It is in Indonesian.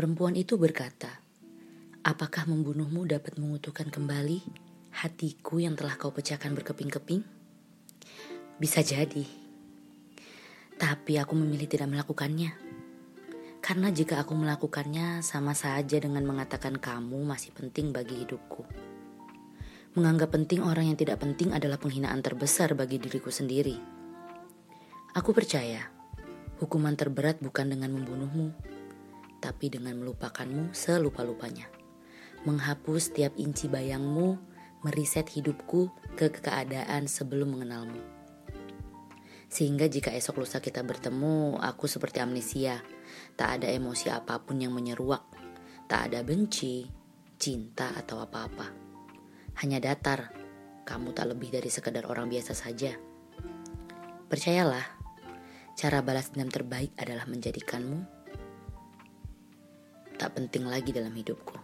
Perempuan itu berkata, Apakah membunuhmu dapat mengutuhkan kembali hatiku yang telah kau pecahkan berkeping-keping? Bisa jadi. Tapi aku memilih tidak melakukannya. Karena jika aku melakukannya sama saja dengan mengatakan kamu masih penting bagi hidupku. Menganggap penting orang yang tidak penting adalah penghinaan terbesar bagi diriku sendiri. Aku percaya, hukuman terberat bukan dengan membunuhmu, tapi dengan melupakanmu selupa-lupanya menghapus setiap inci bayangmu, meriset hidupku ke keadaan sebelum mengenalmu. Sehingga jika esok lusa kita bertemu, aku seperti amnesia. Tak ada emosi apa pun yang menyeruak. Tak ada benci, cinta, atau apa-apa. Hanya datar, kamu tak lebih dari sekedar orang biasa saja. Percayalah, cara balas dendam terbaik adalah menjadikanmu tak penting lagi dalam hidupku.